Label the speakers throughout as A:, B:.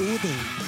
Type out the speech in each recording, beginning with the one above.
A: Odin.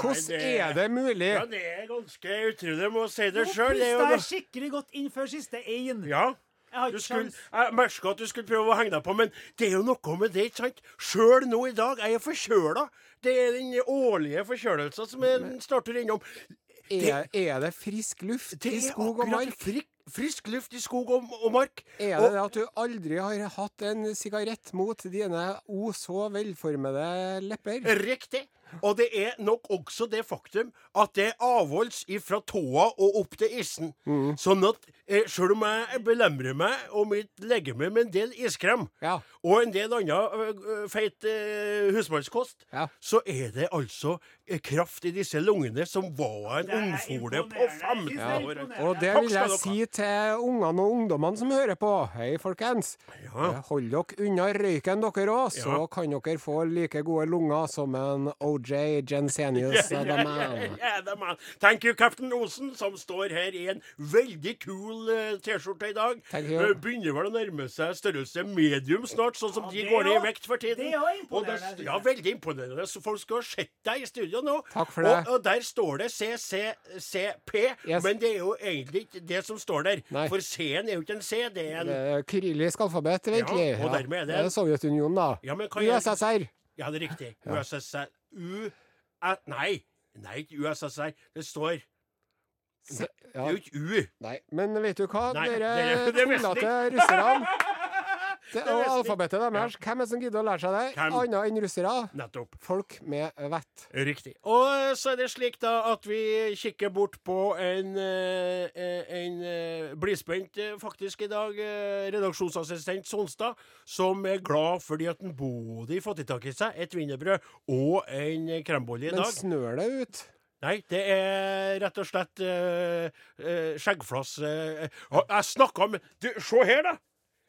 B: Hvordan
C: er det mulig?
B: Ja, det er ganske utrolig. Jeg må si det
C: Nå pusta jeg skikkelig godt inn før siste én.
B: Ja.
C: Jeg
B: skulle, jeg merka at du skulle prøve å henge deg på, men det er jo noe med det, ikke sant? Sjøl nå i dag er jeg forkjøla. Det er den årlige forkjølelsen som jeg starter innom.
D: Er, er det frisk luft
B: Det
D: i skog og mark?
B: Frik, frisk luft i skog og, og mark.
D: Er
B: Og-
D: det det at du aldri har hatt en sigarett mot dine o så velformede lepper?
B: Riktig. Og det er nok også det faktum at det avholds ifra tåa og opp til isen.
D: Mm.
B: Sånn at eh, sjøl om jeg belemrer meg og mitt legeme med en del iskrem,
D: Ja.
B: og en del annen ø, feit uh, husmannskost,
D: Ja.
B: så er det altså eh, kraft i disse lungene som var en
C: Det
B: ungfole på
C: imponerende.
B: 15
C: Ja.
B: år.
D: Og det vil jeg si til ungene og ungdommene som hører på. Hei, folkens.
B: Ja.
D: Eh, Hold dere unna røyken, dere òg, så
B: Ja.
D: kan dere få like gode lunger som en OJ Jensenius the yeah,
B: yeah, the man. Thank you, Captain Osen, som står her i en veldig kul uh, T-skjorte i dag.
D: Thank you.
B: Eh, Begynner vel å nærme seg størrelse medium snart, sånn som
C: Ja,
B: de går ned i vekt for tiden.
C: det er
B: Og
C: imponerende,
B: der-
C: synes
B: ja, veldig imponerende. Så folk skal ha sett deg i studio nå.
D: Takk for det.
B: Og, og der står det CCCP,
D: Yes.
B: men det er jo egentlig ikke det som står der.
D: Nei.
B: For C-en er jo ikke en C, det er en
D: Det er Kyrillisk alfabet, egentlig.
B: og dermed er det-
D: det er Sovjetunionen, da.
B: Ja,
D: USSR.
B: Ja, det er riktig. USSR U... Nei. Nei, ikke USSR. Det står
D: Se,
B: Det er jo ikke U.
D: nei, men vet du hva,
B: Nei,
D: dere tullete russerne det, Og
B: jeg.
D: alfabetet deres, hvem er det som gidder å lære seg det?
B: Hvem?
D: Annet enn russere.
B: Nettopp.
D: Folk med vett.
B: Riktig. Og så er det slik da at vi kikker bort på en, eh, eh, en eh, blidspent eh, faktisk i dag, eh, redaksjonsassistent Sonstad, som er glad fordi at han både har fått i tak i seg et wienerbrød og en krembolle i dag.
D: Men snør det ut?
B: Nei, det er rett og slett uh, uh, skjeggflass uh, Jeg snakka med du, Se her, da!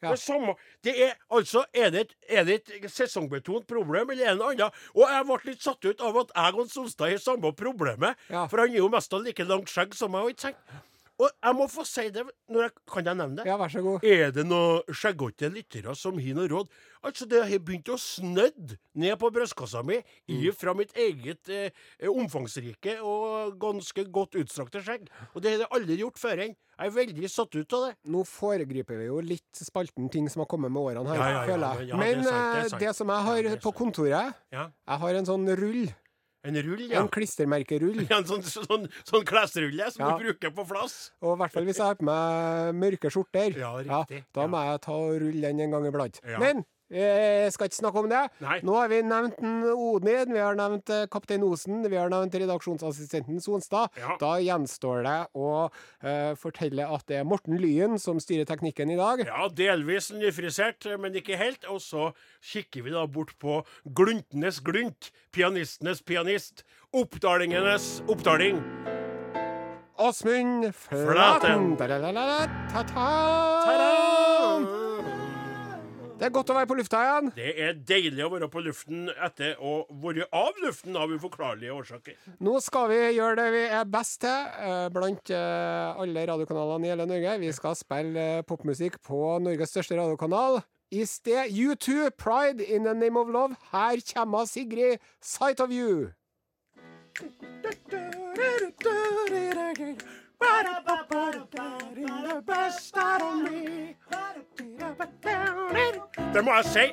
D: Ja.
B: Det samme Det er altså Er det er det et sesongbetont problem, eller er det noe annet? Og jeg ble litt satt ut av at jeg og Sonstad har samme problemet.
D: Ja.
B: For han er jo mest av like langt skjegg som meg. ikke sant? Og jeg må få si det når jeg, Kan jeg nevne det?
D: Ja, vær så god.
B: Er det noen skjeggete lyttere som har noe råd? Altså, det har begynt å snødd ned på brystkassa mi
D: Mm.
B: fra mitt eget eh, omfangsrike og ganske godt utstrakte skjegg. Og det har jeg aldri gjort før enn. Jeg er veldig satt ut av det.
D: Nå foregriper vi jo litt spalten ting som har kommet med årene her,
B: Ja, ja, ja,
D: føler jeg. Men
B: det sant, det
D: eh,
B: sant.
D: det som jeg har
B: det
D: på kontoret,
B: Ja.
D: jeg har en sånn rull.
B: En rull, ja.
D: En klistremerkerull.
B: Ja, En sånn, sånn, sånn klesrulle som
D: Ja.
B: du bruker på flass.
D: Og i hvert fall hvis jeg har på meg mørke skjorter.
B: Ja, riktig.
D: da må jeg ta og rulle den en gang iblant.
B: Ja.
D: Men jeg skal ikke snakke om det.
B: Nei.
D: Nå har vi nevnt Odin, vi har nevnt eh, Kaptein Osen, vi har nevnt redaksjonsassistenten Sonstad.
B: Ja.
D: Da gjenstår det å uh, fortelle at det er Morten Lyen som styrer teknikken i dag.
B: Ja, delvis nyfrisert, men ikke helt. Og så kikker vi da bort på gluntenes glunt, pianistenes pianist, oppdalingenes oppdaling.
D: Åsmund
B: Flaten.
D: Flaten. Da-da-da-da-ta-ta. Det er godt å være på lufta igjen.
B: Det er deilig å være på luften etter å være av luften av uforklarlige årsaker.
D: Nå skal vi gjøre det vi er best til eh, blant eh, alle radiokanalene i hele Norge. Vi skal spille eh, popmusikk på Norges største radiokanal. I sted U2, Pride in the Name of Love. Her kommer Sigrid, Sight of You.
B: Det må jeg si.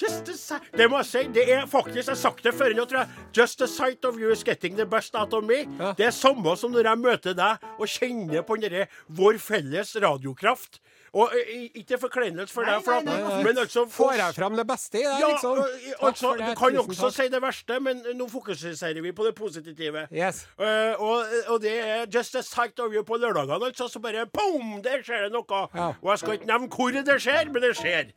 B: Just a sight Det må jeg si. Det er faktisk Jeg har sagt det før nå, tror jeg. Just the sight of you is getting the best out of me.
D: Ja.
B: Det er samme som når jeg møter deg og kjenner på den derre vår felles radiokraft. Og eh, ikke forkleinelse for deg, for,
C: nei,
B: men altså
D: Får jeg fram det beste i deg,
B: ja,
D: liksom?
B: altså, Du kan også si det verste, men nå fokuserer vi på det positive.
D: Yes.
B: Uh, og, og det er just a sight of you på lørdagene, altså. Så bare boom, der skjer det noe.
D: Ja.
B: Og jeg skal ikke nevne hvor det skjer, men det skjer.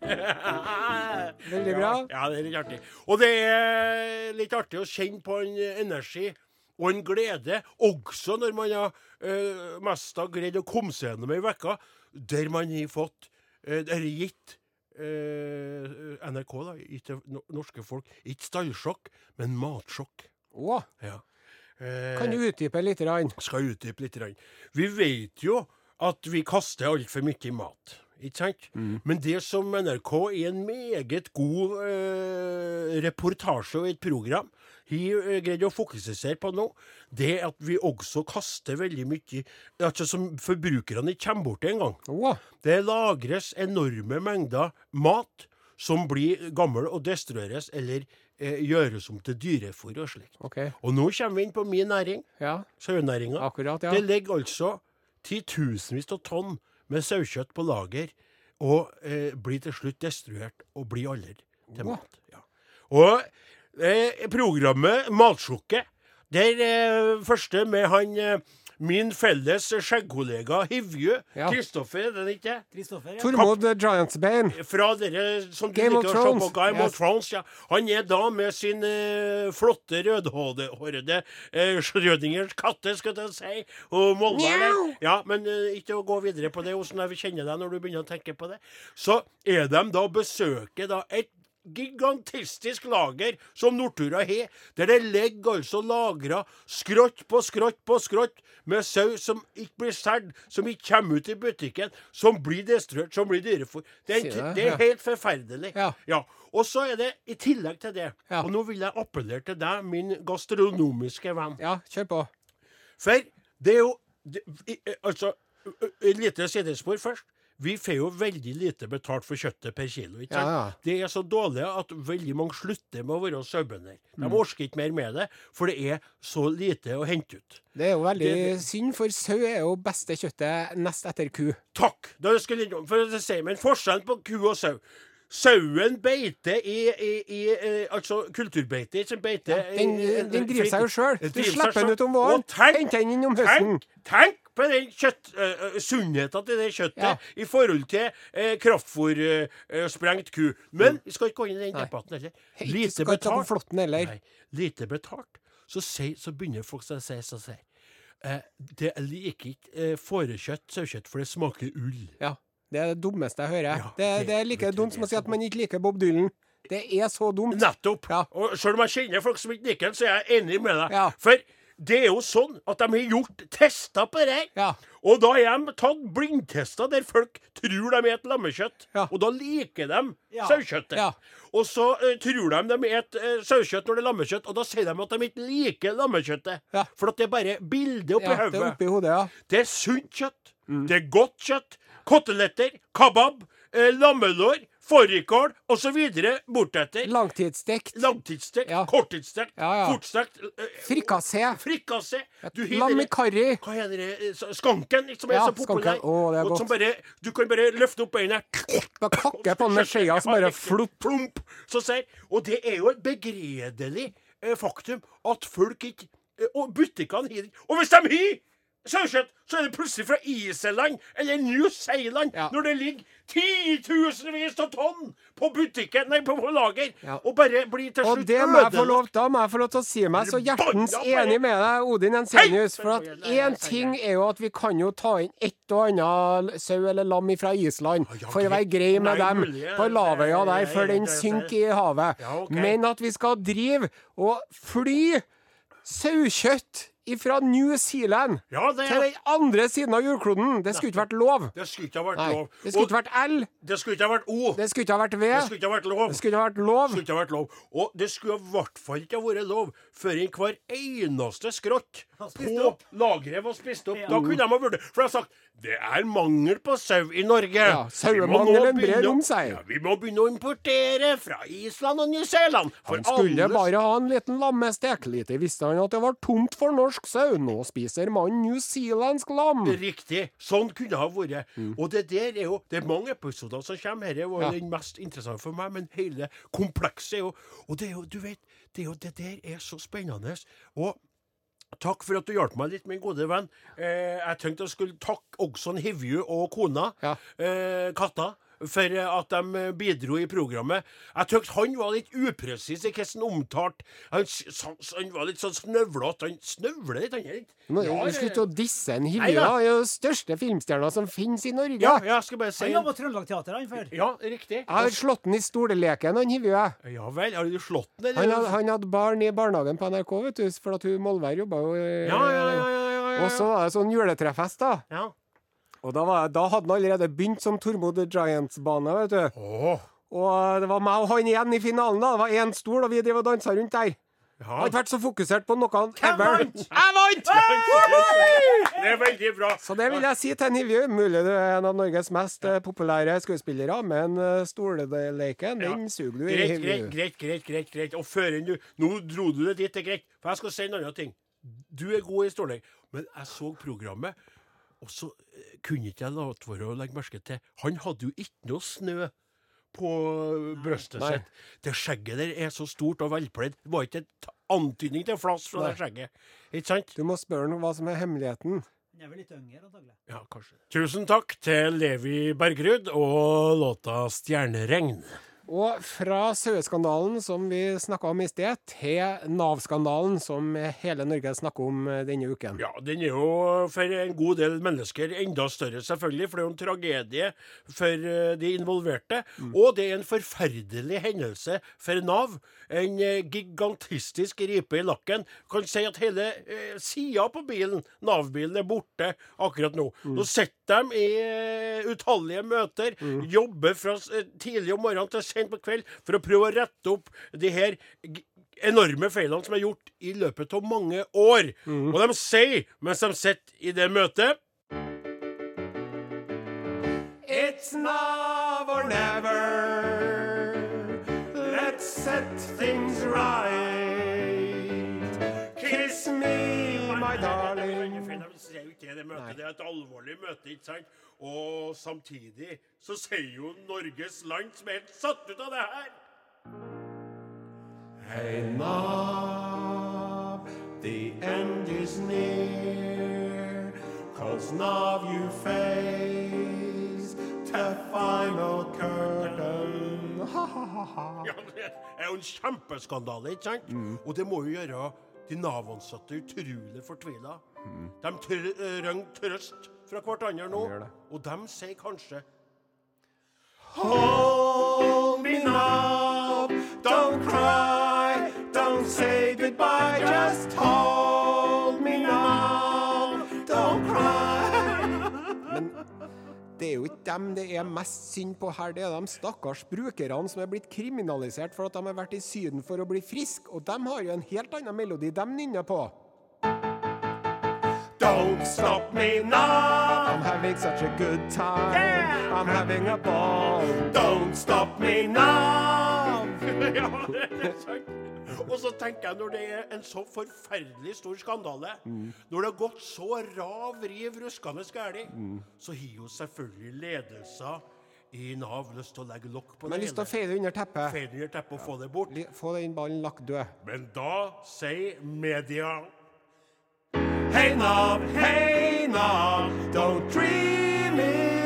D: Veldig bra.
B: Ja, ja, det er litt artig. Og det er litt artig å kjenne på en energi og en glede, også når man har uh, mest har greid å komme seg gjennom ei uke der man har fått Der Eller gitt eh, NRK, da, gitt norske folk, ikke stallsjokk, men matsjokk.
D: Å,
B: Ja. Eh,
D: kan du utdype litt? Rann?
B: skal utdype litt. Rann. Vi vet jo at vi kaster altfor mye mat. Ikke sant? Men det som NRK i en meget god eh, reportasje og et program har eh, greid å fokusere på nå, det er at vi også kaster veldig mye altså som forbrukerne ikke kommer borti engang.
D: Å,
B: Det lagres enorme mengder mat som blir gammel og destrueres eller eh, gjøres om til dyrefôr og slikt.
D: Okay.
B: Og nå kommer vi inn på min næring,
D: Ja,
B: sauenæringa.
D: ja.
B: Det ligger altså titusenvis av tonn med sauekjøtt på lager, og eh, blir til slutt destruert og blir aldri til mat. Ja. Og eh, programmet Matsjokket, der eh, første med han eh, min felles skjeggkollega Hivju,
D: Ja.
B: Kristoffer, er det ikke?
C: Kristoffer, ja.
D: Tormod Giantsbane.
B: Fra dere som du
D: Game
B: liker å se på
D: Game
B: Game of Thrones. Ja. Han er da med sin eh, flotte rødhårede uh, Schrødingers katte, skal jeg si, og Molde. Ja, men eh, ikke å gå videre på det, hvordan jeg kjenner deg når du begynner å tenke på det. Så er de da besøker da et gigantistisk lager som Nortura har, der det ligger altså lagra skrått på skrått på skrått med sau som ikke blir solgt, som ikke kommer ut i butikken, som blir destruert, som blir dyrefòr. Det,
D: det,
B: er helt forferdelig.
D: Ja.
B: Og så er det i tillegg til det,
D: Ja.
B: og nå vil jeg appellere til deg, min gastronomiske venn.
D: Ja, kjør på.
B: For det er jo det, Altså, et lite sidespor først. Vi får jo veldig lite betalt for kjøttet per kilo. ikke sant?
D: Ja, ja.
B: Det er så dårlig at veldig mange slutter med å være sauebønder.
D: Mm.
B: De orker ikke mer med det, for det er så lite å hente ut.
D: Det er jo veldig
B: Det-
D: synd, for sau er jo beste kjøttet nest etter ku.
B: Takk! Da skal jeg, for det sier men Forskjellen på ku og sau Sauen beiter i, i, i eh, Altså kulturbeite som beiter
D: Den, den driver seg jo sjøl. Du slipper den ut om våren, henter den inn om høsten.
B: Tenk, tenk på den kjøtt, uh, sunnheten til det kjøttet
D: Ja.
B: i forhold til uh, kraftfôrsprengt ku. Men vi skal ikke gå inn i den debatten heller.
D: Ikke
B: Lite
D: skal
B: betalt.
D: flåtten heller.
B: Nei, lite betalt. Så, se, så begynner folk å si så sier uh, Det jeg liker ikke uh, fårekjøtt, sauekjøtt, for det smaker ull.
D: Ja. Det er det dummeste jeg hører.
B: Ja,
D: det,
B: det-
D: det er like dumt som å si at man ikke liker Bob Dylan. Det er så dumt.
B: Nettopp.
D: Ja.
B: Og selv om jeg kjenner folk som ikke liker den, så er jeg enig med deg.
D: Ja.
B: For det er jo sånn at de har gjort tester på det her.
D: Ja.
B: Og da har de tatt blindtester der folk tror de spiser lammekjøtt.
D: Ja.
B: Og da liker de
C: Ja.
B: sauekjøttet.
D: Ja.
B: Og så uh, tror de de spiser sauekjøtt når det er lammekjøtt, og da sier de at de ikke liker lammekjøttet. For at det er bare bildet oppi
D: ja, det
B: hodet.
D: oppi hodet.
B: Det er sunt kjøtt.
D: Mm.
B: Det er godt kjøtt. Koteletter, kabab, eh, lammelår, fårikål osv. bortetter.
D: Langtidsstekt.
B: Langtidsstekt,
D: Ja.
B: korttidsstekt,
D: Ja, ja.
B: fortstekt eh,
D: Frikassé.
B: Frikassé.
D: Lam i karri.
B: Hva heter det? eh, Skanken, som er så populær.
D: Å, det er
B: godt. som bare, du kan bare løfte opp beina
D: Bare kakke på den med skjea, som bare flopp.
B: Plump. Så ser. og det er jo et begredelig eh, faktum at folk ikke eh, Og butikkene har Og hvis de har sauekjøtt, så er det plutselig fra Iseland eller New Zealand når det ligger titusenvis av tonn på butikken, nei, på, på lager,
D: Ja.
B: og bare blir til slutt
D: det må jeg få
B: ødelagt.
D: lov, da må jeg få lov til å si meg så hjertens enig med deg, Odin Ensenius. For at én ting er jo at vi kan jo ta inn et og annet sau eller lam fra Island for å være grei med dem på Lavøya der før den synker i havet. Men at vi skal drive og fly saukjøtt Fra New Zealand
B: Ja, det,
D: til den andre siden av jordkloden. Det skulle ikke vært lov.
B: det skulle ikke ha vært lov.
D: Det skulle ikke vært L.
B: det skulle ikke ha vært O.
D: Det skulle ikke ha vært V.
B: Det skulle ikke ha vært lov.
D: Det skulle ikke ha vært lov.
B: Det skulle ikke ha vært lov. Og det skulle i hvert fall ikke ha vært lov før i hver eneste
C: spist
B: på lageret var spist opp.
C: Ja.
B: Da kunne de ha vurdert For de har sagt det er mangel på sau i Norge.
D: Ja,
B: Vi må
D: sauemangelen brer om seg.
B: Ja, vi må begynne å importere fra Island og New Zealand. For
D: Han skulle
B: alle-
D: bare ha en liten lammestek. Lite visste han at det var tomt for norsk sau. Nå spiser mannen newzealandsk lam.
B: Riktig. Sånn kunne det ha vært. Og det der er jo Det er mange episoder som kommer. Dette var
D: Ja.
B: den mest interessante for meg, men hele komplekset er jo Og det er jo, du vet, det, er jo, det der er så spennende. Og Takk for at du hjalp meg litt, min gode venn. Eh, jeg tenkte jeg skulle takke også Hivju og kona,
D: Ja.
B: eh, Katta, for eh, at de eh, bidro i programmet. Jeg tykte han var litt upresis i hvordan han omtalte han, han var litt sånn snøvlete. Han snøvler litt, han er litt
D: Nå,
B: Ja,
D: Vi skulle
B: det-
D: disse en Hivju. Han er jo største filmstjerna som finnes i Norge.
B: Ja, jeg skal bare si
C: Han jobba på Trøndelag Teater, han før.
B: Ja, riktig.
D: Jeg har slått den i stoleleken, han Hivju.
B: Ja vel, har du slått
D: Han,
B: eller?
D: had- han hadde barn i barnehagen på NRK, vet du, for at hun Molvær jobba jo
B: Ja, ja, ja, ja, ja, ja.
D: Og så var det sånn juletrefest, da.
B: ja.
D: Og da, var, da hadde han allerede begynt som Tormod Giants-bane, vet du.
B: Oh.
D: Og det var meg og han igjen i finalen, da. Det var én stol, og vi drev og dansa rundt der. Jeg
B: ja.
D: har ikke vært så fokusert på noe
B: Hvem
D: ever.
B: vant?
D: Jeg vant!
B: Det er veldig bra.
D: Så det vil jeg si til Nivjø. Mulig du er en av Norges mest ja. populære skuespillere, men stoleleiken, stolleken,
B: Ja.
D: den suger du i,
B: Greit, greit, greit, greit, greit. Og før du Nå dro du det dit, det er greit. For jeg skal si en annen ting. Du er god i stoleleik, men jeg så programmet, og så eh, kunne ikke jeg la være å legge merke til Han hadde jo ikke noe snø på brøstet
D: Nei.
B: sitt. Det skjegget der er så stort og velpledd. Det var ikke en antydning til flass fra
D: Nei.
B: det skjegget. Ikke sant?
D: Du må spørre ham hva som er hemmeligheten.
C: Han er vel litt yngre, antagelig.
B: Ja, kanskje. Tusen takk til Levi Bergrud og låta 'Stjerneregn'.
D: Og fra saueskandalen, som vi snakka om i sted, til Nav-skandalen, som hele Norge snakker om eh, denne uken.
B: Ja, den er jo for en god del mennesker enda større, selvfølgelig. For det er jo en tragedie for eh, de involverte. Og det er en forferdelig hendelse for Nav. En eh, gigantistisk ripe i lakken. Kan si at hele eh, sida på bilen, Nav-bilen, er borte akkurat nå. Nå sitter de i utallige møter, jobber fra tidlig om morgenen til sent på kveld for å prøve å rette opp de her g- enorme feilene som er gjort i løpet av mange år. Og de sier, mens de sitter i det møtet
D: It's now or never. Let's set things right. Kiss me, my darling.
B: Sier jo ikke det møtet, det er et alvorlig møte, ikke sant? Og samtidig så sier jo Norges land som er helt satt ut av det her.
D: Hey, Nav, the end is near. Cause now you face the final curtain. Ha, ha, ha, ha.
B: Ja, Det er jo en kjempeskandale, ikke sant? Og det må jo gjøre de Nav-ansatte utrolig fortvila. De trenger trøst fra hverandre nå, og de sier kanskje
D: Hold me now, don't cry, don't say goodbye, just hold det er jo ikke dem det er mest synd på her, det er de stakkars brukerne som er blitt kriminalisert for at de har vært i Syden for å bli friske, og de har jo en helt annen melodi de nynner på. Don't stop me now. I'm having such a good time. I'm having a ball. Don't stop me now.
B: Ja, det er. Og så tenker jeg, når det er en så forferdelig stor skandale, når det har gått så rav riv ruskende galt, så har jo selvfølgelig ledelser i Nav lyst til å legge lokk på
D: Men
B: det
D: lyst til å feie det under teppet.
B: Feie det under teppet og få det bort.
D: Få den ballen lagt død.
B: Men da sier media
D: Hey Nav, hey Nav, don't dream it's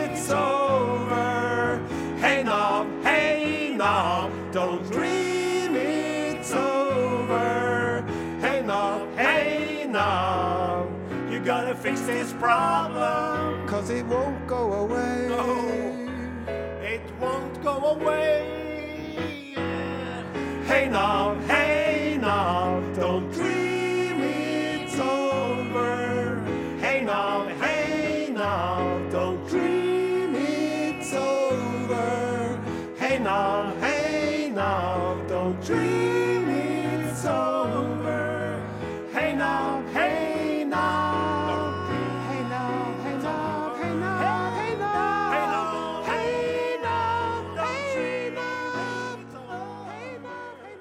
D: gotta fix this problem. Cause it won't go away.
B: No, It won't go away.
D: Hey now, hey Nav,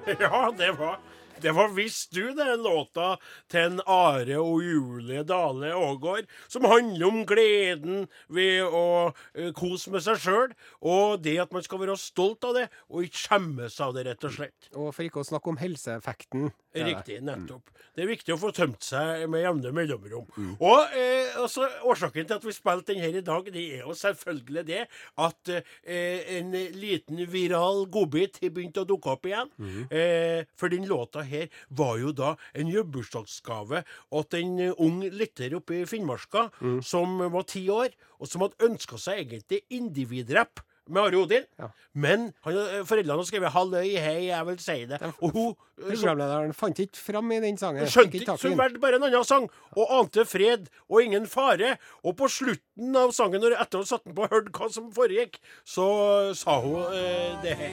B: Ja, det var det var Visst du, er låta til en Are og Julie Dale Aagaard, som handler om gleden ved å eh, kose med seg sjøl, og det at man skal være stolt av det, og ikke skjemmes av det, rett og slett.
D: Og for ikke å snakke om helseeffekten.
B: Riktig, nettopp. Det er viktig å få tømt seg med jevne mellomrom. Og eh, altså, Årsaken til at vi spilte den her i dag, det er jo selvfølgelig det at eh, en liten viral godbit har begynt å dukke opp igjen. Eh, for den låta her var jo da en jubileumsgave til en eh, ung lytter oppe i Finnmarka som var ti år, og som hadde ønska seg egentlig individrapp med Are Odin.
D: Ja.
B: Men han, eh, foreldrene hadde skrevet 'halløy, hei, jeg vil si det'. Og hun eh,
D: Programlederen fant ikke fram i den sangen.
B: Skjønte ikke, så
D: hun
B: valgte bare en annen sang, og ante fred og ingen fare. Og på slutten av sangen, når etter å ha satt den på og hørt hva som foregikk, så sa hun eh, det her.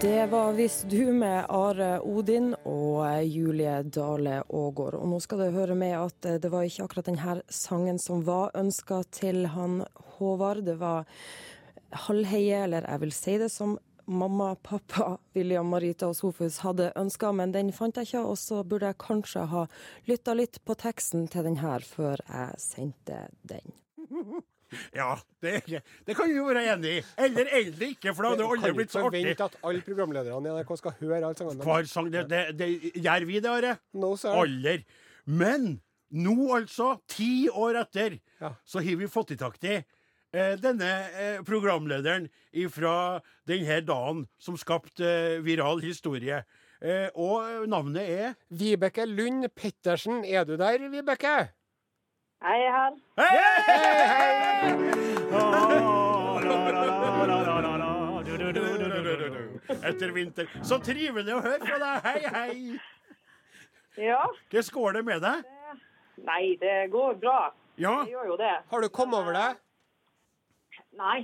A: Det var visst du med Are Odin og Julie Dale Aagaard. Og nå skal det høre med at eh, det var ikke akkurat denne sangen som var ønska til han Håvard. Det var Halvheie, eller jeg vil si det som mamma, pappa, William, Marita og Sofus hadde ønska, men den fant jeg ikke. Og så burde jeg kanskje ha lytta litt på teksten til den her før jeg sendte den.
B: Ja, det, det kan vi jo være enig i. Eller egentlig ikke, for da hadde det aldri blitt så artig.
D: Kan ikke forvente at alle programlederne i NRK skal høre alle sangene.
B: Hver sang, det, det, det gjør vi det, Are.
D: No.
B: Aller. Men nå, altså, ti år etter,
D: Ja.
B: så har vi fått i tak til eh, denne eh, programlederen fra denne dagen som skapte eh, viral historie. Og navnet er
D: Vibeke Lund Pettersen, er du der, Vibeke?
E: Jeg er her.
B: Hei, Etter vinter. Så trivelig å høre fra deg. Hei, hei.
E: Ja.
B: Hvordan går det med deg?
E: Nei, det går bra.
B: Ja?
E: Det gjør jo det.
D: Har du kommet over deg?
E: Nei.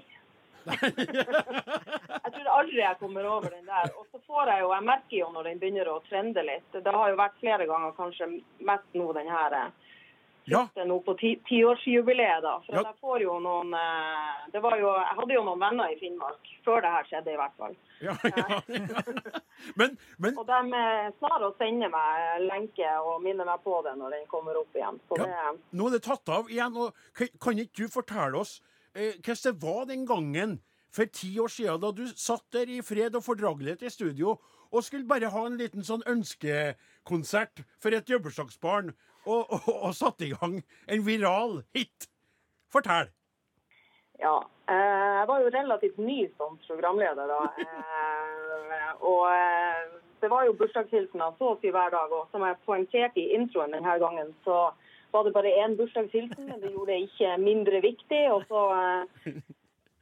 E: jeg tror aldri jeg kommer over den der. Og så får jeg jo, jeg merker jo når den begynner å trende litt. Det har jo vært flere ganger, kanskje mest nå den her eh,
B: Ja.
E: nå på ti- tiårsjubileet, da. For
B: Ja.
E: jeg får jo noen eh, Det var jo Jeg hadde jo noen venner i Finnmark før det her skjedde, i hvert fall.
B: ja. Men, men
E: Og de eh, snar å sende meg lenke og minne meg på det når den kommer opp igjen. Det
B: nå er det tatt av igjen. og Kan, ikke du fortelle oss eh, hvordan det var den gangen for ti år siden, da du satt der i fred og fordragelighet i studio og skulle bare ha en liten sånn ønskekonsert for et jobbursdagsbarn, og, og, og satte i gang en viral hit? Fortell.
E: Ja. Eh, jeg var jo relativt ny som programleder da. Eh, og eh, det var jo bursdagshilsener så å si hver dag. Og som jeg poengterte i introen denne gangen, så var det bare én bursdagshilsen, men det gjorde det ikke mindre viktig. Og så,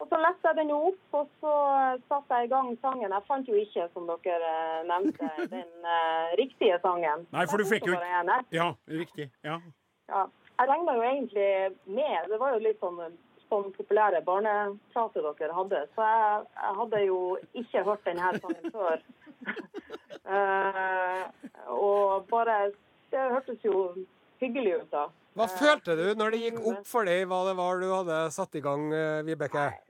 E: og så leste jeg den opp, og så eh, satte jeg i gang sangen. Jeg fant jo ikke, som dere eh, nevnte, den uh, riktige sangen.
B: Nei, for du fikk jo
E: jeg.
B: Ja, riktig. Ja.
E: Ja, jeg regna jo egentlig med Det var jo litt sånn, sånn populære barneprater dere hadde. Så jeg, jeg hadde jo ikke hørt denne sangen før. uh, og bare Det hørtes jo hyggelig ut, da.
D: Hva følte du når det gikk opp for deg hva det var du hadde satt i gang, Vibeke? Vibeke?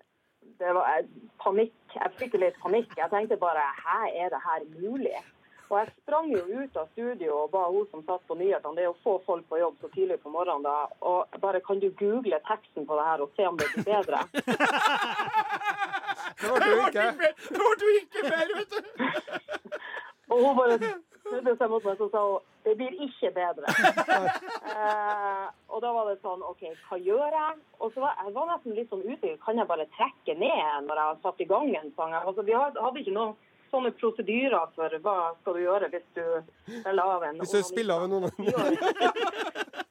E: Det var eh, panikk. Jeg fikk litt panikk. Jeg tenkte bare Hæ, er det her mulig? Og jeg sprang jo ut av studio og ba hun som satt på nyhetene, det er å få folk på jobb så tidlig på morgenen da, og bare kan du google teksten på det her og se om det blir bedre?
D: Det var du ikke.
B: Det ble du ikke mer, vet du.
E: Og hun bare snudde seg mot meg og sa hun, det blir ikke bedre. Eh, og da var det sånn OK, hva gjør jeg? Og så var jeg var nesten litt sånn usikker. Kan jeg bare trekke ned når jeg har satt i gang en sang? Altså, vi hadde ikke noen sånne prosedyrer for hva skal du gjøre hvis du spiller av en
D: Hvis du spiller av en
E: onanist.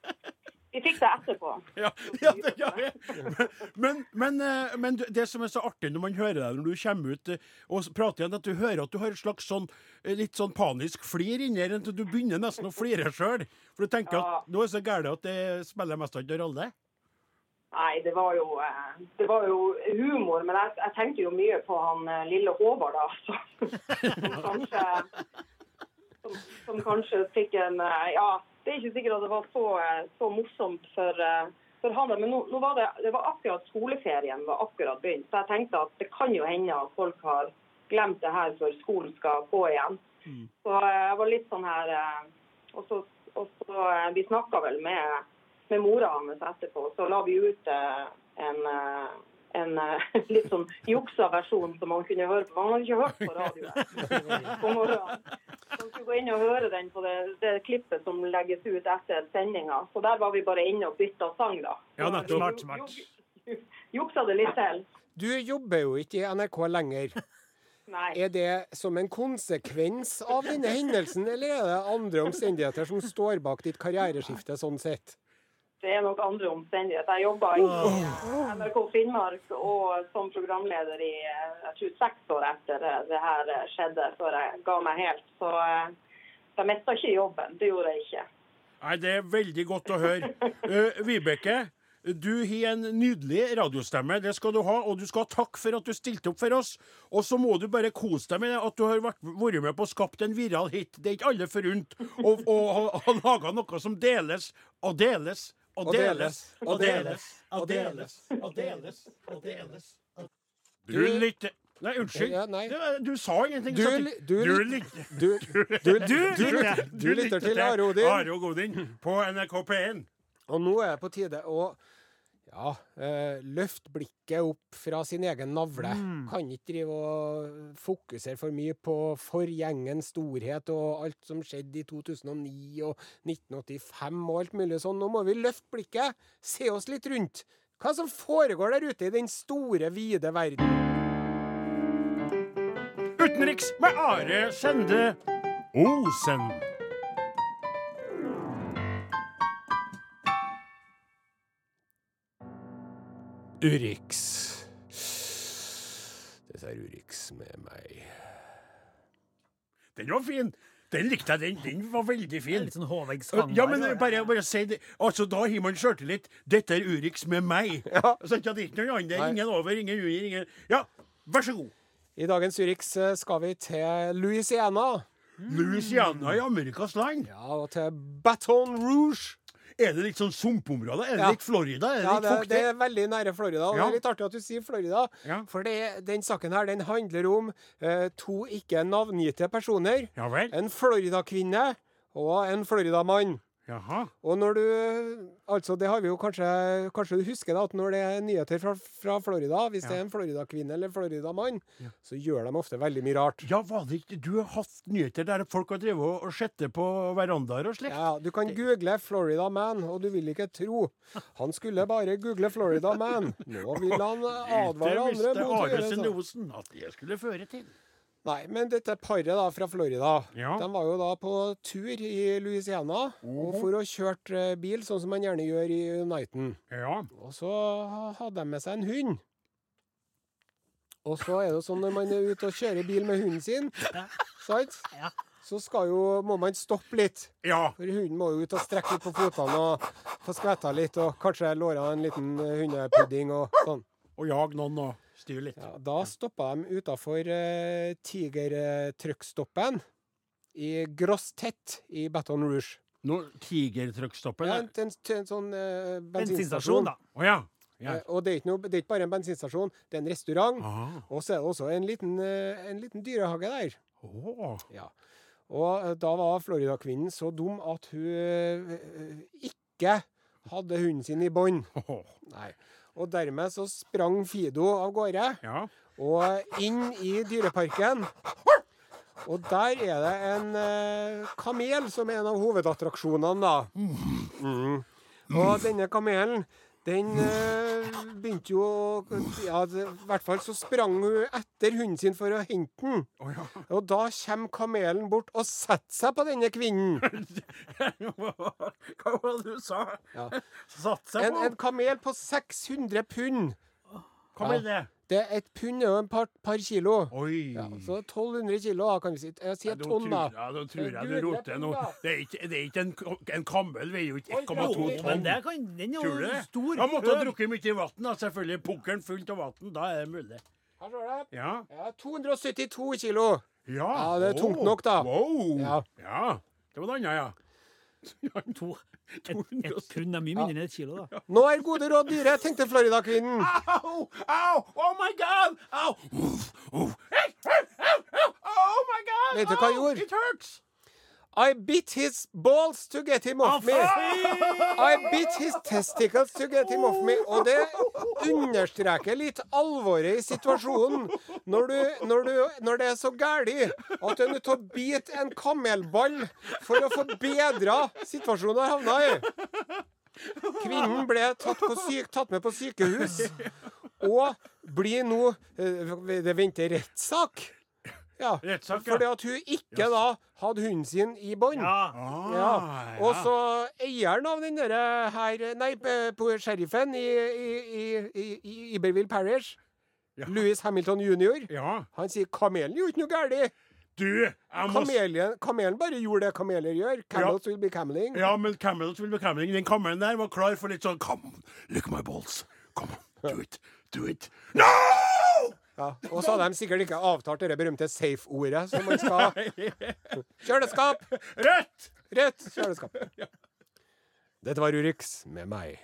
E: Vi fikk det etterpå.
B: Ja, ja, det, ja, ja. Men, men, eh, men det som er så artig når man hører deg når du kommer ut eh, og prater igjen, at du hører at du har et slags sånn eh, litt sånn panisk flir inni her. Du begynner nesten å flire sjøl. For du tenker at nå er det så gærent at det spiller mest ikke noen rolle.
E: Nei, det var jo, det var jo humor, men jeg, jeg tenkte jo mye på han lille Håvard, da. Som, som kanskje som, som kanskje fikk en Ja, det er ikke sikkert at det var så, eh, så morsomt for, eh, for han, men nå, nå var det, det var akkurat skoleferien var akkurat begynt, så jeg tenkte at det kan jo hende at folk har glemt det her før skolen skal gå igjen. Så eh, jeg var litt sånn her Og så, og så Vi snakka vel med, med mora hans etterpå, så la vi ut en en eh, litt sånn juksa versjon som man kunne høre på. Man hadde ikke hørt på radioen på morgenen. Så man skulle gå inn og høre den på det, det klippet som legges ut etter sendinga. Så der var vi bare inne og bytta sang, da.
B: Ja, nettopp.
C: Smart, smart.
E: Juksa det litt til.
D: Du jobber jo ikke i NRK lenger.
E: Nei.
D: Er det som en konsekvens av denne hendelsen, eller er det andre omstendigheter som står bak ditt karriereskifte sånn sett?
E: Det er nok andre omstendigheter. Jeg jobba i NRK Finnmark og som programleder i eh, jeg tror seks år etter det her skjedde, før jeg ga meg helt. Så eh, jeg mista ikke jobben. Det gjorde jeg ikke.
B: Nei, Det er veldig godt å høre. Uh, Vibeke, du har en nydelig radiostemme. Det skal du ha. Og du skal ha takk for at du stilte opp for oss. Og så må du bare kose deg med at du har vært, vært med på å skapt en viral hit. Det er ikke alle forunt å ha laga noe som deles og deles og deles og deles og deles og deles og deles. Du lytter Nei, unnskyld.
D: Ja, nei.
B: Du, du sa ingenting.
D: Du du
B: du lytter.
D: Du, lytter til Are Odin.
B: Are Godin på NRK P1.
D: Og nå er det på tide å ja, eh, løft blikket opp fra sin egen navle. Kan ikke drive og fokusere for mye på forgjengens storhet og alt som skjedde i 2009 og 1985 og alt mulig sånn. Nå må vi løfte blikket, se oss litt rundt. Hva som foregår der ute i den store, vide verden.
B: Utenriks med Are Sende Osen.
D: Urix. Dette er Urix med meg.
B: Den var fin. Den likte jeg. Den, den var veldig fin.
C: litt sånn Håvig-sang.
B: Ja, men bare, bare si det. Altså, Da har man sjøltillit. Dette er Urix med meg.
D: Ja.
B: Så det er ikke noen andre.
D: Nei.
B: Ingen over, ingen under. ingen... Ja, vær så god.
D: I dagens Urix eh, skal vi til Louisiana.
B: Louisiana i Amerikas land.
D: Ja, og til Baton Rouge.
B: Er det litt sånn sumpområde? Er det
D: Ja.
B: litt Florida? Er det
D: Ja,
B: litt fuktig?
D: det er veldig nære Florida. Og
B: Ja.
D: det er litt artig at du sier Florida.
B: Ja.
D: For det, den saken her den handler om eh, to ikke navngitte personer. En Florida-kvinne og en Florida-mann.
B: Jaha.
D: Og når du Altså, det har vi jo kanskje Kanskje du husker da, at når det er nyheter fra, fra Florida, hvis det er en Florida-kvinne eller Florida-mann, så gjør de ofte veldig mye rart.
B: Ja, det ikke Du har hatt nyheter der folk har drevet og, og sett på verandaer og slikt?
D: Ja, Du kan google 'Florida Man', og du vil ikke tro. Han skulle bare google 'Florida Man'. Nå vil han advare andre mot å gjøre sånn.
B: Osen at det skulle føre til.
D: Nei, men dette paret da fra Florida,
B: Ja.
D: de var jo da på tur i Louisiana og for å kjørt eh, bil, sånn som man gjerne gjør i Uniten.
B: Ja.
D: Og så hadde de med seg en hund. Og så er det jo sånn når man er ute og kjører bil med hunden sin, sant?
C: Ja.
D: så skal jo, må man stoppe litt.
B: Ja.
D: For hunden må jo ut og strekke litt på føttene og få skvetta litt, og kanskje låre en liten eh, hundepudding og sånn.
B: Og jag noen og styre litt.
D: Ja, da stoppa de utafor uh, Tigertruckstoppen i Grosstett i Baton Rouge.
B: No, Tigertruckstoppen?
D: Ja,
B: Ja.
D: en, en, en sånn uh,
C: Bensinstasjon, da.
B: Oh, ja. ja.
D: Eh, og det er, ikke noe, det er ikke bare en bensinstasjon, det er en restaurant.
B: Ah.
D: Og så er det også en liten, eh, en liten dyrehage der.
B: Oh.
D: Ja. Og eh, da var Florida-kvinnen så dum at hun eh, ikke hadde hunden sin i bånd.
B: Åh.
D: Nei. Og dermed så sprang Fido av gårde
B: Ja.
D: og inn i dyreparken. Og der er det en eh, kamel som er en av hovedattraksjonene, da. Mm. Og denne kamelen, den øh, begynte jo å Ja, i hvert fall så sprang hun etter hunden sin for å hente den.
B: Oh, ja.
D: Og da kommer kamelen bort og setter seg på denne kvinnen.
B: Hva var det du sa?
D: Ja.
B: Satt seg
D: En,
B: på?
D: en kamel på 600 pund.
B: Hva ble det?
D: Det er et pund er jo en par, par kilo.
B: Oi.
D: Ja, så 1200 kilo, kan vi si. Jeg sier
B: Ja,
D: tonn, da.
B: Ja, da tror jeg du roter
D: er da.
B: Det er ikke, det er ikke en, en kammel veier jo ikke 1,2
D: ja,
C: Jo,
B: tonn.
C: men det kan, den er jo stor.
B: Han måtte ha drukket mye vann, selvfølgelig. Pukkelen fullt av vann. Da er det mulig.
D: Her står det.
B: Ja.
D: Ja, 272 kilo.
B: Ja,
D: Ja, det er tungt nok, da.
B: Wow.
D: Ja.
B: Ja. Det var det andre, ja.
C: To, et, et pund er mye mindre enn et kilo, da.
D: Nå er gode råd dyre, tenkte Florida-kvinnen.
B: Au! Ow! Oh my God! Au! Oh my God!
D: Vet du hva jeg gjorde?
B: It hurts!
D: I bit his balls to get him off me. I bit his testicles to get him off me. Og det understreker litt alvoret i situasjonen. Når, du, når, du, når det er så gæli at du er nødt til å bite en kamelball for å få bedra situasjonen du har havna i. Kvinnen ble tatt, syk, tatt med på sykehus og blir nå eh, Det venter rettssak. Ja,
B: Rettssak, ja.
D: fordi at hun ikke da hadde hunden sin i bånd.
C: Ja.
D: Ja. Og så eieren av den derre her Nei, på sheriffen i, i, i, i, i Iberville Parish,
B: Ja.
D: Louis Hamilton jr.,
B: Ja.
D: han sier kamelen gjorde ikke noe galt.
B: Du, jeg må
D: Kamelen, kamelen bare gjorde det kameler gjør. Camels will be cameling.
B: Ja, men Camels will be cameling. Den kamelen der var klar for litt sånn Come look at my balls. Come on, do it. Do it. No!
D: Ja. Og så hadde de sikkert ikke avtalt det berømte safe-ordet som man skal Kjøleskap!
B: Rødt!
D: Rødt kjøleskap. Dette var Urix med meg.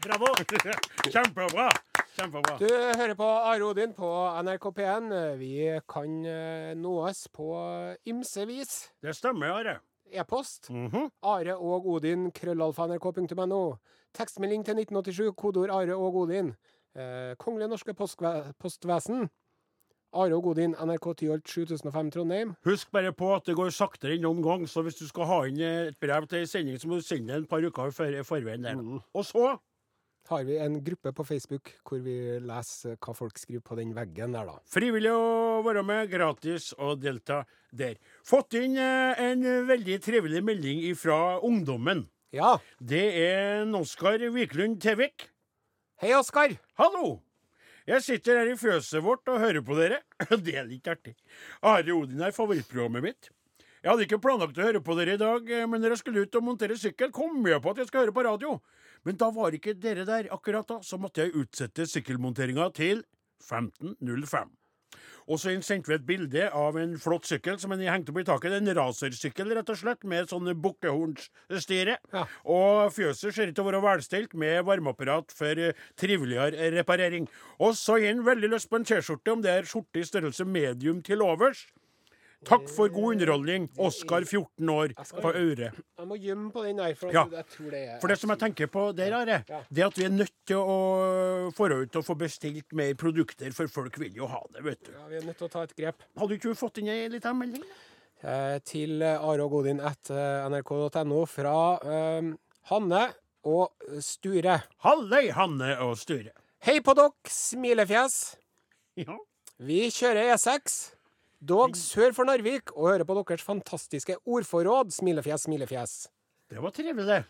C: Bravo!
B: Kjempebra. Kjempebra.
D: Du hører på Are Odin på NRK P1. Vi kan eh, nås på ymse vis.
B: Det stemmer, Are.
D: E-post.
B: Mhm.
D: Are og Odin, krøllalfa nrk.no. Tekstmelding til 1987, kodeord Are og Godin. Eh, Kongelige norske postvesen. Are og Godin, NRK Tyholt 7005 Trondheim.
B: Husk bare på at det går saktere enn noen gang, så hvis du skal ha inn et brev til en sending, så må du sende det et par uker i for- forveien der. Og så
D: Har vi en gruppe på Facebook hvor vi leser hva folk skriver på den veggen der, da.
B: frivillig å være med, gratis å delta der. Fått inn eh, en veldig trivelig melding fra ungdommen.
D: Ja.
B: Det er en Oskar Wiklund Tevik.
D: Hei, Oskar.
B: Hallo! Jeg sitter her i fjøset vårt og hører på dere. Det er litt artig. Are Odin er favorittprogrammet mitt. Jeg hadde ikke planlagt å høre på dere i dag, eh, men jeg skulle ut og montere sykkel, kom jeg på at jeg skal høre på radio. Men da var ikke dere der akkurat da, så måtte jeg utsette sykkelmonteringa til 15.05. Og så sendte vi et bilde av en flott sykkel som han hengte opp i taket. En racersykkel, rett og slett, med sånne bukkehornsstyre.
D: Ja.
B: Og fjøset ser ut til å være velstelt med varmeapparat for eh, triveligere reparering. Og så har han veldig lyst på en T-skjorte, om det er skjorte i størrelse medium til overs. Takk for god underholdning. Oskar, 14 år, på Aure.
D: Jeg må gjemme på den der, for
B: Ja.
D: jeg tror det er
B: For det som jeg tenker på der, Are, det er at vi er nødt til å og få bestilt mer produkter, for folk vil jo ha det, vet du.
D: Ja, vi er nødt til å ta et grep.
B: Hadde ikke du fått inn ei lita melding?
D: Eh, til Are og Godin at eh, nrk.no fra eh, Hanne og Sture.
B: Halløy, Hanne og Sture.
D: Hei på dere, smilefjes.
B: Ja.
D: Vi kjører E6. Dog sør for Narvik og hører på deres fantastiske ordforråd. Smilefjes, smilefjes.
B: Det var trivelig, det.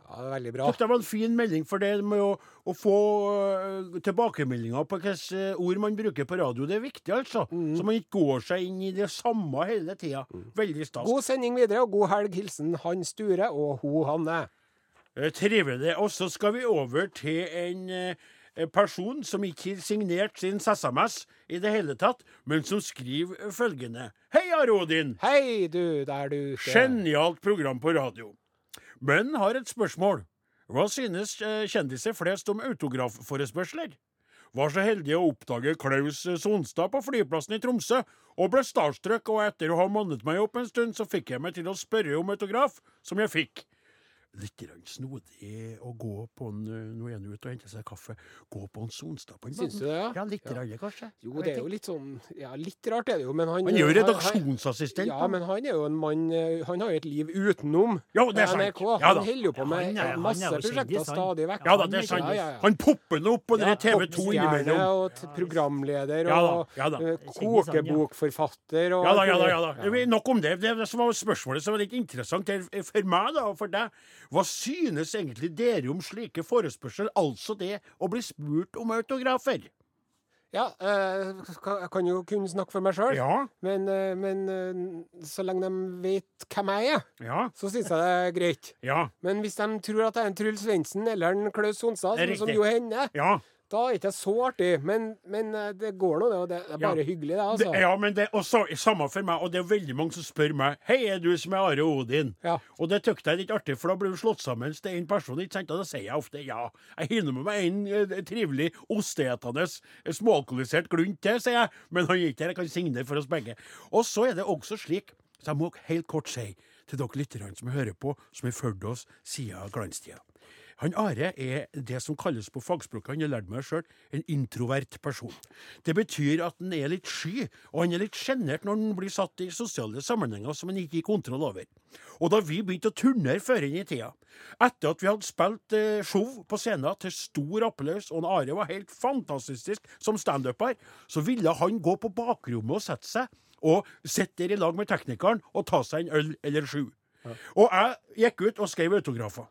D: Ja, det er veldig bra.
B: Det var en fin melding for det med å, å få uh, tilbakemeldinger på hvilke ord man bruker på radio. Det er viktig, altså.
D: Mm.
B: Så man ikke går seg inn i det samme hele tida. Veldig stas.
D: God sending videre, og god helg. Hilsen han Sture og ho Hanne.
B: Eh, Trivelig. Og så skal vi over til en eh, person som ikke har signert sin SMS i det hele tatt, men som skriver følgende. Hei, Are Odin.
D: Hei, du der du ute.
B: Genialt program på radio. Men har et spørsmål. Hva synes eh, kjendiser flest om autografforespørsler? Var så heldig å oppdage Klaus Sonstad på flyplassen i Tromsø, og ble starstruck, og etter å ha mannet meg opp en stund, så fikk jeg meg til å spørre om autograf, som jeg fikk. Litt snodig å gå på en eh, Nå er han ute og henter seg kaffe. Gå på en Sonstad på en
D: det, ja?
B: Ja, litt grann, kanskje.
D: Jo, det er jo litt sånn Ja, litt rart er det jo, men han
B: Han er jo
D: han-
B: redaksjonsassistent.
D: Ja, men han er jo en mann eh, Han har jo et liv utenom
B: Jo, det er sant.
D: NRK.
B: Ja
D: Han holder jo på med
C: Ja, han er- han
D: masse
C: er
D: prosjekter stadig vekk.
B: Ja da, det er sant.
D: Ja, ja, ja.
B: Han popper nå opp på
D: Ja,
B: TV 2
D: popstjerne
B: innimellom.
D: og programleder og
B: ja da.
D: eh,
C: ja.
D: kokebokforfatter og
B: Ja da, ja da. ja da. Nok om det. Det som var spørsmålet som var litt interessant her for meg da, og for deg. Hva synes egentlig dere om slike forespørsler, altså det å bli spurt om autografer?
D: Ja, eh, jeg kan jo kun snakke for meg sjøl,
B: Ja,
D: men, eh, men eh, så lenge de vet hvem jeg er,
B: ja,
D: så syns jeg det er greit.
B: ja.
D: Men hvis de tror at jeg er en Truls Svendsen eller en Klaus
B: er
D: sånn som jo hender,
B: Ja,
D: Da er det ikke så artig, men, men eh, det går nå, det. Og det er bare
B: Ja.
D: hyggelig, det.
B: Det,
D: altså.
B: ja, men det er samme for meg, og det er veldig mange som spør meg Hei, er du som er Are Odin?
D: Ja.
B: Og det syns jeg litt artig, for da blir du slått sammen til én person, ikke sant? Og da sier jeg ofte ja. Jeg hinner med meg en eh, trivelig osteetende, småalkoholisert glunt til, sier jeg. Men han er ikke her, jeg kan signere for oss begge. Og så er det også slik, så jeg må helt kort si til dere lytterne som hører på, som har fulgt oss siden glanstida. Han Are er det som kalles på fagspråket, han har lært meg sjøl, en introvert person. Det betyr at han er litt sky, og han er litt sjenert når han blir satt i sosiale sammenhenger som han ikke har kontroll over. Og da vi begynte å turnere før inn i tida, etter at vi hadde spilt eh, show på scenen til stor applaus, og Are var helt fantastisk som standuper, så ville han gå på bakrommet og sette seg, og sitte der i lag med teknikeren og ta seg en øl eller sju. Og jeg gikk ut og skrev autografer.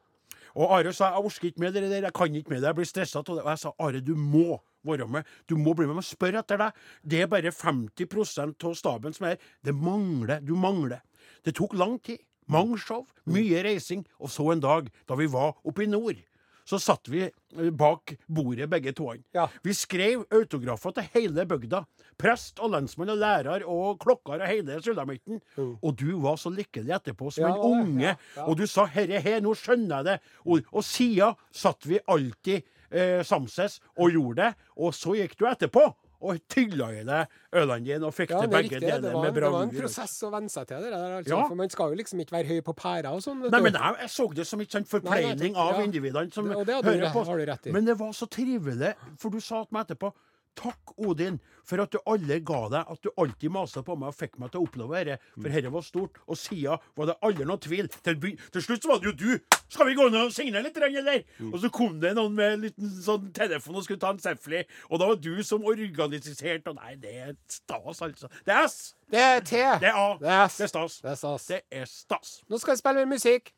B: Og Are sa jeg orker ikke med det der, jeg kan ikke med det, jeg blir stressa av det. Og jeg sa Are, du må være med. Du må bli med og spørre etter deg. Det er bare 50 av staben som er her. Det mangler. Du mangler. Det tok lang tid. Mange show, mye reising. Og så en dag da vi var oppe i nord. Så satt vi eh, bak bordet, begge to.
D: Ja.
B: Vi skrev autografer til hele bygda. Prest og lensmann og lærer og klokker og hele sulamitten. Og du var så lykkelig etterpå som
D: Ja,
B: en unge.
D: Ja.
B: Og du sa 'herre her, nå skjønner jeg det'. Og, og sida satt vi alltid eh, samses og gjorde det. Og så gikk du etterpå og tylla i deg dine og fikk
D: Ja,
B: til begge
D: riktig. Det
B: deler
D: var,
B: med
D: en, det var en prosess å venne seg til det der. Altså,
B: Ja.
D: For man skal jo liksom ikke være høy på pæra og sånn.
B: Nei, men jeg, jeg så det som ikke forpleining av
D: ja.
B: individene som
D: Det- det
B: hører på. Men det var så trivelig, for du sa til meg etterpå Takk, Odin, for at du aldri ga deg, at du alltid masa på meg og fikk meg til å oppleve dette. For dette var stort. Og siden var det aldri noen tvil. Til, til slutt så var det jo du. Skal vi gå ned og signere litt, eller? Og så kom det noen med en liten sånn telefon og skulle ta en selfie. Og da var du som organiserte. Og nei, det er stas, altså. Det er S.
D: Det er T.
B: Det er A.
D: Det er S.
B: Det er stas.
D: Det er stas.
B: Det er stas.
D: Nå skal vi spille mer musikk.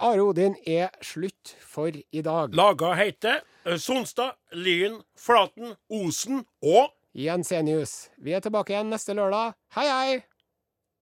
D: Are Odin er slutt for i dag.
B: Laga heter eh, Sonstad, Lyn, Flaten, Osen og
D: Jensenius. Vi er tilbake igjen neste lørdag. Hei, hei!